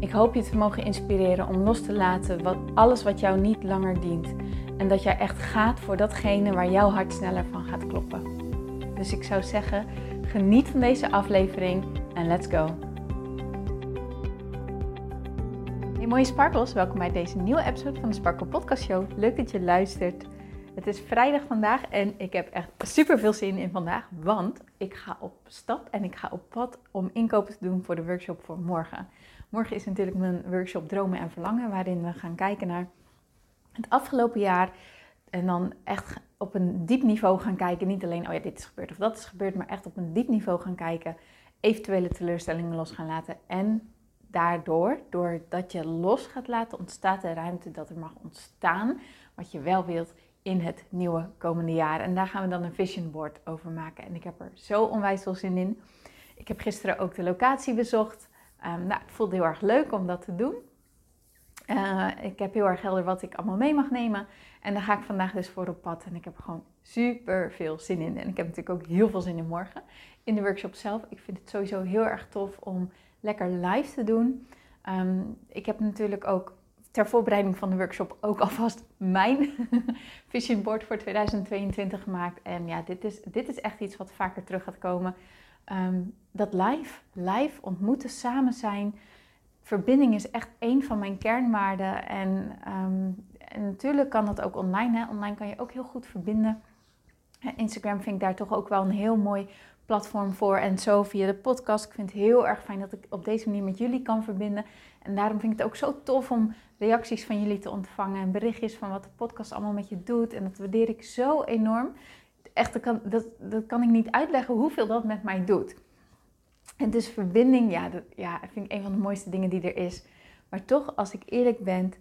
Ik hoop je te mogen inspireren om los te laten wat, alles wat jou niet langer dient. En dat jij echt gaat voor datgene waar jouw hart sneller van gaat kloppen. Dus ik zou zeggen, geniet van deze aflevering en let's go. Hey mooie sparkles, welkom bij deze nieuwe episode van de Sparkle Podcast Show. Leuk dat je luistert. Het is vrijdag vandaag en ik heb echt super veel zin in vandaag, want ik ga op stap en ik ga op pad om inkopen te doen voor de workshop voor morgen. Morgen is natuurlijk mijn workshop Dromen en Verlangen, waarin we gaan kijken naar het afgelopen jaar. En dan echt op een diep niveau gaan kijken. Niet alleen, oh ja, dit is gebeurd of dat is gebeurd, maar echt op een diep niveau gaan kijken. Eventuele teleurstellingen los gaan laten. En daardoor, doordat je los gaat laten, ontstaat de ruimte dat er mag ontstaan wat je wel wilt in het nieuwe komende jaar. En daar gaan we dan een vision board over maken. En ik heb er zo onwijs veel zin in. Ik heb gisteren ook de locatie bezocht. Um, nou, het voelde heel erg leuk om dat te doen. Uh, ik heb heel erg helder wat ik allemaal mee mag nemen. En daar ga ik vandaag dus voor op pad. En ik heb gewoon super veel zin in. En ik heb natuurlijk ook heel veel zin in morgen. In de workshop zelf. Ik vind het sowieso heel erg tof om lekker live te doen. Um, ik heb natuurlijk ook ter voorbereiding van de workshop ook alvast mijn vision board voor 2022 gemaakt. En ja, dit is, dit is echt iets wat vaker terug gaat komen. Ehm, dat live, live ontmoeten, samen zijn. Verbinding is echt een van mijn kernwaarden. En, ehm, en natuurlijk kan dat ook online. Hè? Online kan je ook heel goed verbinden. Instagram vind ik daar toch ook wel een heel mooi platform voor. En zo via de podcast. Ik vind het heel erg fijn dat ik op deze manier met jullie kan verbinden. En daarom vind ik het ook zo tof om reacties van jullie te ontvangen. En berichtjes van wat de podcast allemaal met je doet. En dat waardeer ik zo enorm echt, dat kan, dat, kan ik niet uitleggen hoeveel dat met mij doet. En dus verbinding, ja, dat ja, vind ik een van de mooiste dingen die er is. Maar toch, als ik eerlijk ben,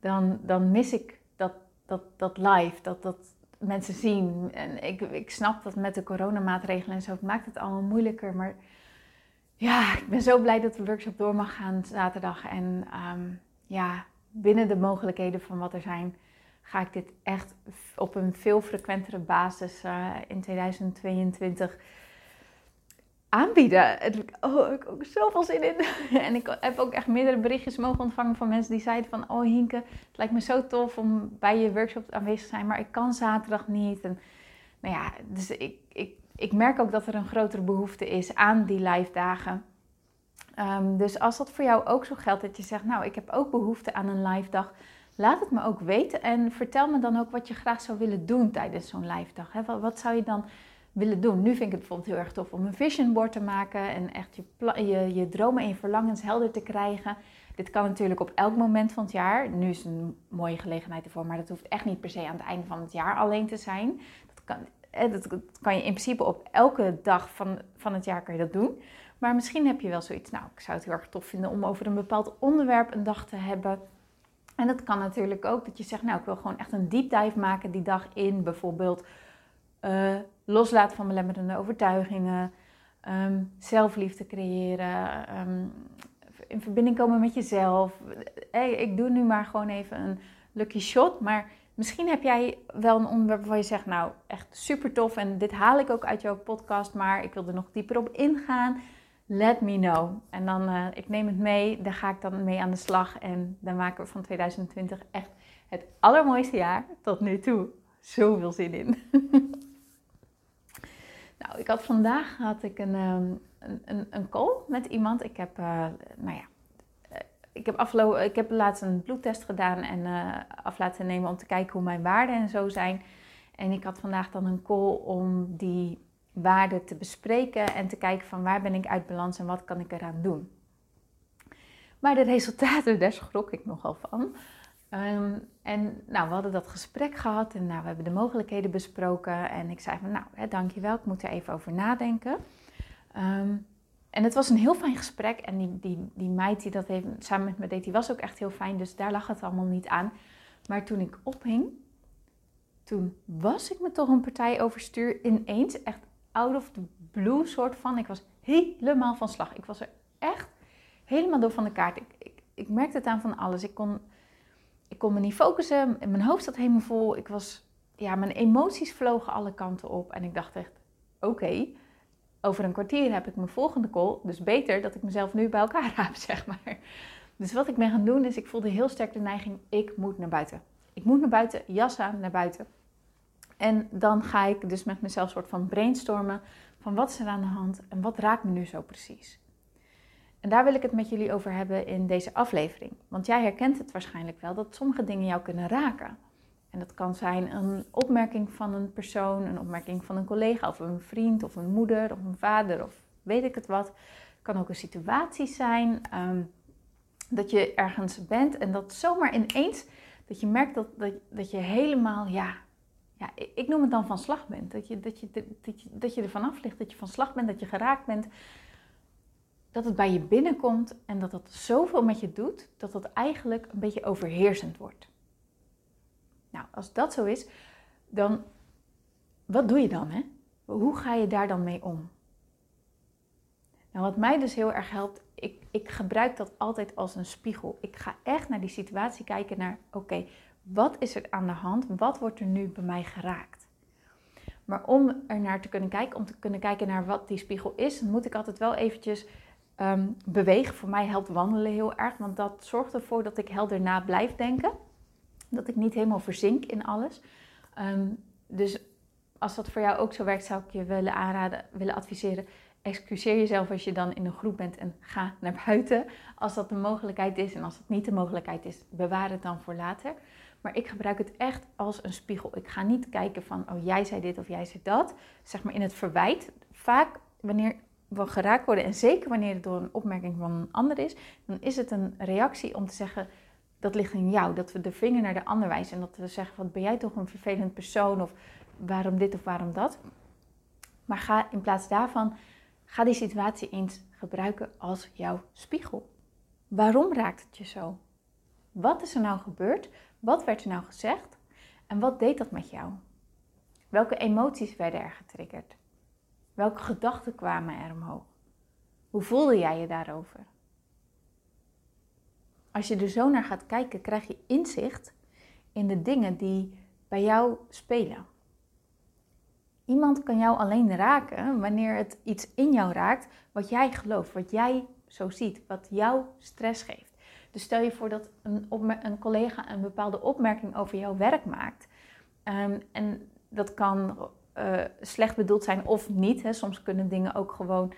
dan, dan mis ik dat, dat, dat live, dat, dat mensen zien. En ik, ik snap dat met de coronamaatregelen en zo, het maakt het allemaal moeilijker. Maar ja, ik ben zo blij dat de workshop door mag gaan zaterdag. En ehm, ja, binnen de mogelijkheden van wat er zijn, ga ik dit echt op een veel frequentere basis uh, in 2022 aanbieden. oh, ik heb ook zoveel zin in. en ik heb ook echt meerdere berichtjes mogen ontvangen van mensen die zeiden van... Oh Hinke, het lijkt me zo tof om bij je workshop aanwezig te zijn, maar ik kan zaterdag niet. En, nou ja, dus ik, ik, ik merk ook dat er een grotere behoefte is aan die live dagen. Um, dus als dat voor jou ook zo geldt, dat je zegt... Nou, ik heb ook behoefte aan een live dag Laat het me ook weten en vertel me dan ook wat je graag zou willen doen tijdens zo'n live dag. Wat, zou je dan willen doen? Nu vind ik het bijvoorbeeld heel erg tof om een vision board te maken en echt je, je, je dromen en je verlangens helder te krijgen. Dit kan natuurlijk op elk moment van het jaar. Nu is een mooie gelegenheid ervoor, maar dat hoeft echt niet per se aan het einde van het jaar alleen te zijn. Dat kan, dat kan je in principe op elke dag van, van het jaar kan je dat doen. Maar misschien heb je wel zoiets, nou, ik zou het heel erg tof vinden om over een bepaald onderwerp een dag te hebben. En dat kan natuurlijk ook dat je zegt, nou ik wil gewoon echt een deep dive maken die dag in bijvoorbeeld uh, loslaten van belemmerende overtuigingen, um, zelfliefde creëren, ehm, in verbinding komen met jezelf. Hey, ik doe nu maar gewoon even een lucky shot, maar misschien heb jij wel een onderwerp waar je zegt, nou echt super tof en dit haal ik ook uit jouw podcast, maar ik wil er nog dieper op ingaan let me know. En dan, uh, ik neem het mee, daar ga ik dan mee aan de slag. En dan maken we van 2020 echt het allermooiste jaar tot nu toe. Zoveel zin in. nou, ik had vandaag had ik een, um, een, een, call met iemand. Ik heb, uh, nou ja, uh, ik heb, ik heb laatst een bloedtest gedaan en af laten nemen om te kijken hoe mijn waarden en zo zijn. En ik had vandaag dan een call om die waarden te bespreken en te kijken van waar ben ik uit balans en wat kan ik eraan doen. Maar de resultaten, daar schrok ik nogal van. Um, en nou, we hadden dat gesprek gehad en nou, we hebben de mogelijkheden besproken. En ik zei van, nou, hè, dankjewel, ik moet er even over nadenken. Um, en het was een heel fijn gesprek. En die, die, die meid die dat heeft, samen met me deed, die was ook echt heel fijn. Dus daar lag het allemaal niet aan. Maar toen ik ophing, toen was ik me toch een partij overstuur. Ineens, echt out of the blue soort van. Ik was helemaal van slag. Ik was er echt helemaal door van de kaart. Ik, ik, ik merkte het aan van alles. Ik kon, ik kon me niet focussen. Mijn hoofd zat helemaal vol. Ik was, ja, mijn emoties vlogen alle kanten op. En ik dacht echt, oké, over een kwartier heb ik mijn volgende call. Dus beter dat ik mezelf nu bij elkaar raap, zeg maar. Dus wat ik ben gaan doen is, ik voelde heel sterk de neiging, ik moet naar buiten. Ik moet naar buiten, jas aan, naar buiten. En dan ga ik dus met mezelf soort van brainstormen van wat is er aan de hand en wat raakt me nu zo precies. En daar wil ik het met jullie over hebben in deze aflevering. Want jij herkent het waarschijnlijk wel dat sommige dingen jou kunnen raken. En dat kan zijn een opmerking van een persoon, een opmerking van een collega of een vriend of een moeder of een vader of weet ik het wat. Het kan ook een situatie zijn um, dat je ergens bent en dat zomaar ineens, dat je merkt dat, dat, dat je helemaal, ja, ja, ik noem het dan van slag bent. Dat je, dat, je, dat, je, dat je er vanaf ligt, dat je van slag bent, dat je geraakt bent. Dat het bij je binnenkomt en dat dat zoveel met je doet, dat dat eigenlijk een beetje overheersend wordt. Nou, als dat zo is, dan wat doe je dan? Hè? Hoe ga je daar dan mee om? Nou, wat mij dus heel erg helpt, ik, ik gebruik dat altijd als een spiegel. Ik ga echt naar die situatie kijken naar, oké, wat is er aan de hand? Wat wordt er nu bij mij geraakt? Maar om er naar te kunnen kijken, om te kunnen kijken naar wat die spiegel is, moet ik altijd wel eventjes ehm, bewegen. Voor mij helpt wandelen heel erg, want dat zorgt ervoor dat ik helder na blijf denken. Dat ik niet helemaal verzink in alles. Ehm, dus als dat voor jou ook zo werkt, zou ik je willen aanraden, willen adviseren. Excuseer jezelf als je dan in een groep bent en ga naar buiten. Als dat de mogelijkheid is en als dat niet de mogelijkheid is, bewaar het dan voor later. Maar ik gebruik het echt als een spiegel. Ik ga niet kijken van, oh jij zei dit of jij zei dat. Zeg maar in het verwijt. Vaak wanneer geraakt worden, en zeker wanneer het door een opmerking van een ander is, dan is het een reactie om te zeggen, dat ligt in jou. Dat we de vinger naar de ander wijzen en dat we zeggen van, ben jij toch een vervelend persoon of waarom dit of waarom dat. Maar ga in plaats daarvan, ga die situatie eens gebruiken als jouw spiegel. Waarom raakt het je zo? Wat is er nou gebeurd wat werd er nou gezegd en wat deed dat met jou? Welke emoties werden er getriggerd? Welke gedachten kwamen er omhoog? Hoe voelde jij je daarover? Als je er zo naar gaat kijken, krijg je inzicht in de dingen die bij jou spelen. Iemand kan jou alleen raken wanneer het iets in jou raakt wat jij gelooft, wat jij zo ziet, wat jou stress geeft. Dus stel je voor dat een, een collega een bepaalde opmerking over jouw werk maakt. Ehm, en dat kan uh, slecht bedoeld zijn of niet. Hè. Soms kunnen dingen ook gewoon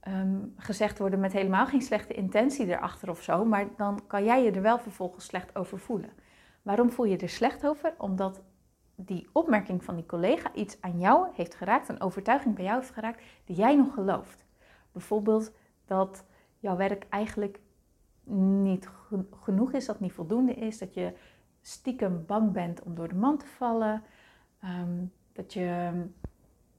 ehm, gezegd worden met helemaal geen slechte intentie erachter of zo. Maar dan kan jij je er wel vervolgens slecht over voelen. Waarom voel je er slecht over? Omdat die opmerking van die collega iets aan jou heeft geraakt, een overtuiging bij jou heeft geraakt, die jij nog gelooft. Bijvoorbeeld dat jouw werk eigenlijk niet genoeg is, dat niet voldoende is, dat je stiekem bang bent om door de man te vallen, ehm, dat je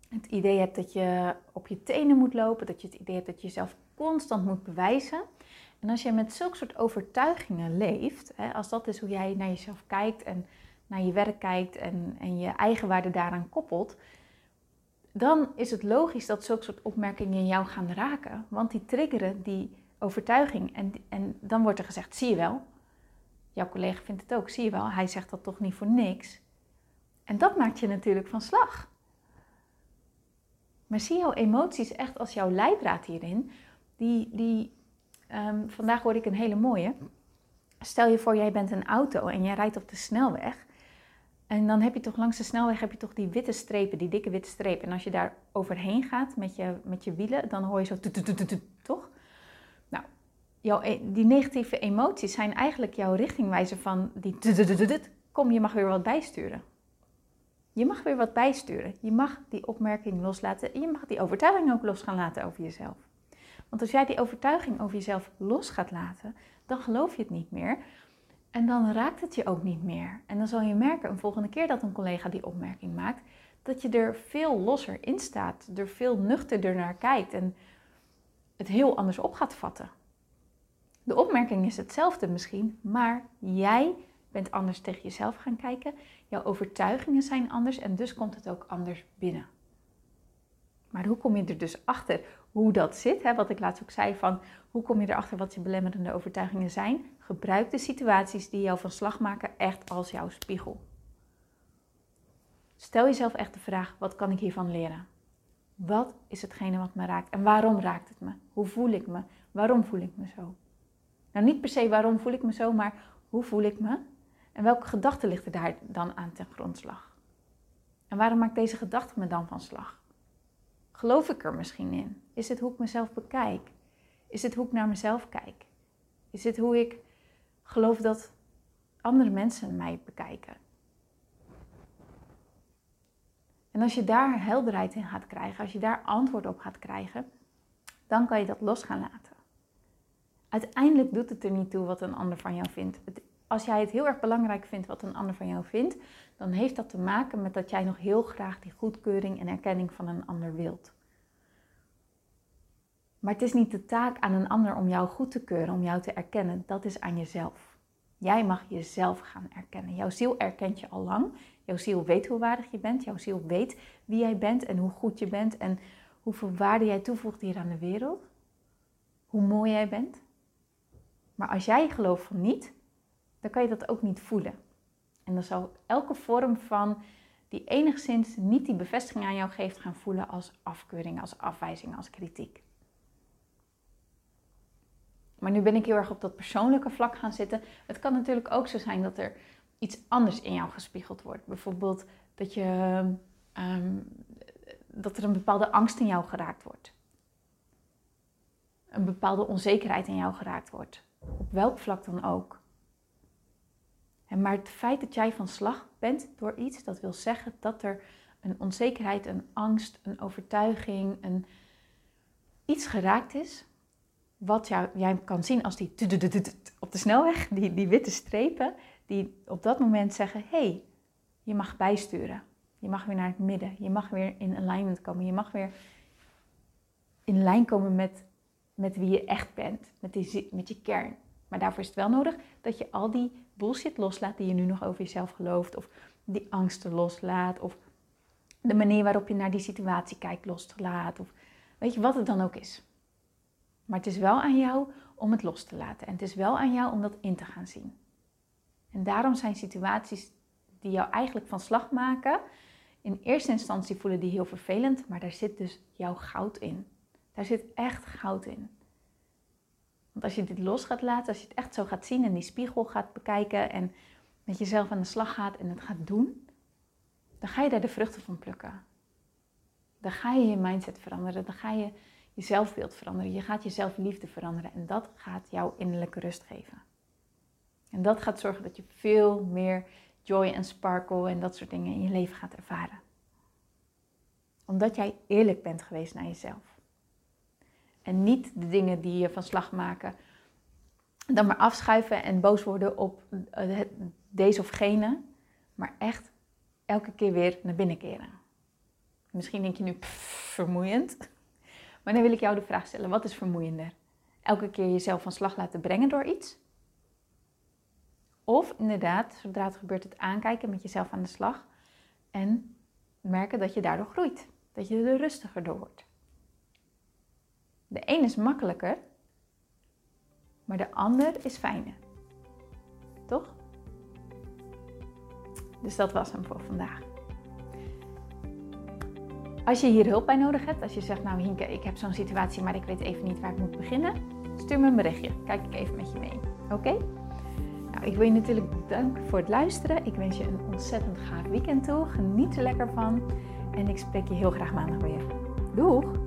het idee hebt dat je op je tenen moet lopen, dat je het idee hebt dat je jezelf constant moet bewijzen. En als je met zulke soort overtuigingen leeft, hè, als dat is hoe jij naar jezelf kijkt en naar je werk kijkt en, en je eigen waarde daaraan koppelt, dan is het logisch dat zulke soort opmerkingen jou gaan raken. Want die triggeren die overtuiging. En, en dan wordt er gezegd, zie je wel, jouw collega vindt het ook, zie je wel, hij zegt dat toch niet voor niks. En dat maakt je natuurlijk van slag. Maar zie jouw emoties echt als jouw leidraad hierin. Die, die, um, vandaag hoorde ik een hele mooie. Stel je voor, jij bent een auto en jij rijdt op de snelweg. En dan heb je toch langs de snelweg heb je toch die witte strepen, die dikke witte strepen. En als je daar overheen gaat met je, met je wielen, dan hoor je zo, toch? jouw, e- die negatieve emoties zijn eigenlijk jouw richtingwijzer van die kom, je mag weer wat bijsturen. Je mag weer wat bijsturen. Je mag die opmerking loslaten. Je mag die overtuiging ook los gaan laten over jezelf. Want als jij die overtuiging over jezelf los gaat laten, dan geloof je het niet meer. En dan raakt het je ook niet meer. En dan zal je merken, een volgende keer dat een collega die opmerking maakt, dat je er veel losser in staat, er veel nuchterder naar kijkt. En het heel anders op gaat vatten. De opmerking is hetzelfde misschien, maar jij bent anders tegen jezelf gaan kijken. Jouw overtuigingen zijn anders en dus komt het ook anders binnen. Maar hoe kom je er dus achter hoe dat zit? Hè? Wat ik laatst ook zei van hoe kom je erachter wat je belemmerende overtuigingen zijn? Gebruik de situaties die jou van slag maken echt als jouw spiegel. Stel jezelf echt de vraag: wat kan ik hiervan leren? Wat is hetgene wat me raakt en waarom raakt het me? Hoe voel ik me? Waarom voel ik me zo? Nou, niet per se waarom voel ik me zo, maar hoe voel ik me? En welke gedachte ligt er daar dan aan ten grondslag? En waarom maakt deze gedachte me dan van slag? Geloof ik er misschien in? Is het hoe ik mezelf bekijk? Is het hoe ik naar mezelf kijk? Is het hoe ik geloof dat andere mensen mij bekijken? En als je daar helderheid in gaat krijgen, als je daar antwoord op gaat krijgen, dan kan je dat los gaan laten. Uiteindelijk doet het er niet toe wat een ander van jou vindt. Als jij het heel erg belangrijk vindt wat een ander van jou vindt, dan heeft dat te maken met dat jij nog heel graag die goedkeuring en erkenning van een ander wilt. Maar het is niet de taak aan een ander om jou goed te keuren, om jou te erkennen. Dat is aan jezelf. Jij mag jezelf gaan erkennen. Jouw ziel erkent je al lang. Jouw ziel weet hoe waardig je bent. Jouw ziel weet wie jij bent en hoe goed je bent en hoeveel waarde jij toevoegt hier aan de wereld. Hoe mooi jij bent. Maar als jij gelooft van niet, dan kan je dat ook niet voelen. En dan zal elke vorm van die enigszins niet die bevestiging aan jou geeft gaan voelen als afkeuring, als afwijzing, als kritiek. Maar nu ben ik heel erg op dat persoonlijke vlak gaan zitten. Het kan natuurlijk ook zo zijn dat er iets anders in jou gespiegeld wordt. Bijvoorbeeld dat, je, ehm, dat er een bepaalde angst in jou geraakt wordt. Een bepaalde onzekerheid in jou geraakt wordt. Op welk vlak dan ook. En maar het feit dat jij van slag bent door iets, dat wil zeggen dat er een onzekerheid, een angst, een overtuiging, een, iets geraakt is wat jij kan zien als die op de snelweg, die, die witte strepen, die op dat moment zeggen: hé, hey, je mag bijsturen. Je mag weer naar het midden. Je mag weer in alignment komen. Je mag weer in lijn komen met, met wie je echt bent, met, die, met je kern. Maar daarvoor is het wel nodig dat je al die bullshit loslaat die je nu nog over jezelf gelooft, of die angsten loslaat, of de manier waarop je naar die situatie kijkt loslaat, of weet je wat het dan ook is. Maar het is wel aan jou om het los te laten. En het is wel aan jou om dat in te gaan zien. En daarom zijn situaties die jou eigenlijk van slag maken, in eerste instantie voelen die heel vervelend, maar daar zit dus jouw goud in. Daar zit echt goud in. Want als je dit los gaat laten, als je het echt zo gaat zien en die spiegel gaat bekijken en met jezelf aan de slag gaat en het gaat doen, dan ga je daar de vruchten van plukken. Dan ga je je mindset veranderen. Dan ga je je zelfbeeld veranderen. Je gaat je zelfliefde veranderen. En dat gaat jou innerlijke rust geven. En dat gaat zorgen dat je veel meer joy en sparkle en dat soort dingen in je leven gaat ervaren. Omdat jij eerlijk bent geweest naar jezelf. En niet de dingen die je van slag maken, dan maar afschuiven en boos worden op eh, deze of gene. Maar echt elke keer weer naar binnen keren. Misschien denk je nu, vermoeiend. Maar dan wil ik jou de vraag stellen: wat is vermoeiender? Elke keer jezelf van slag laten brengen door iets? Of inderdaad, zodra het gebeurt, het aankijken met jezelf aan de slag en merken dat je daardoor groeit, dat je er rustiger door wordt. De een is makkelijker, maar de ander is fijner. Toch? Dus dat was hem voor vandaag. Als je hier hulp bij nodig hebt, als je zegt, nou Hinke, ik heb zo'n situatie, maar ik weet even niet waar ik moet beginnen, stuur me een berichtje. Kijk ik even met je mee. Oké? Nou, ik wil je natuurlijk bedanken voor het luisteren. Ik wens je een ontzettend gaaf weekend toe. Geniet er lekker van. En ik spreek je heel graag maandag weer. Doeg!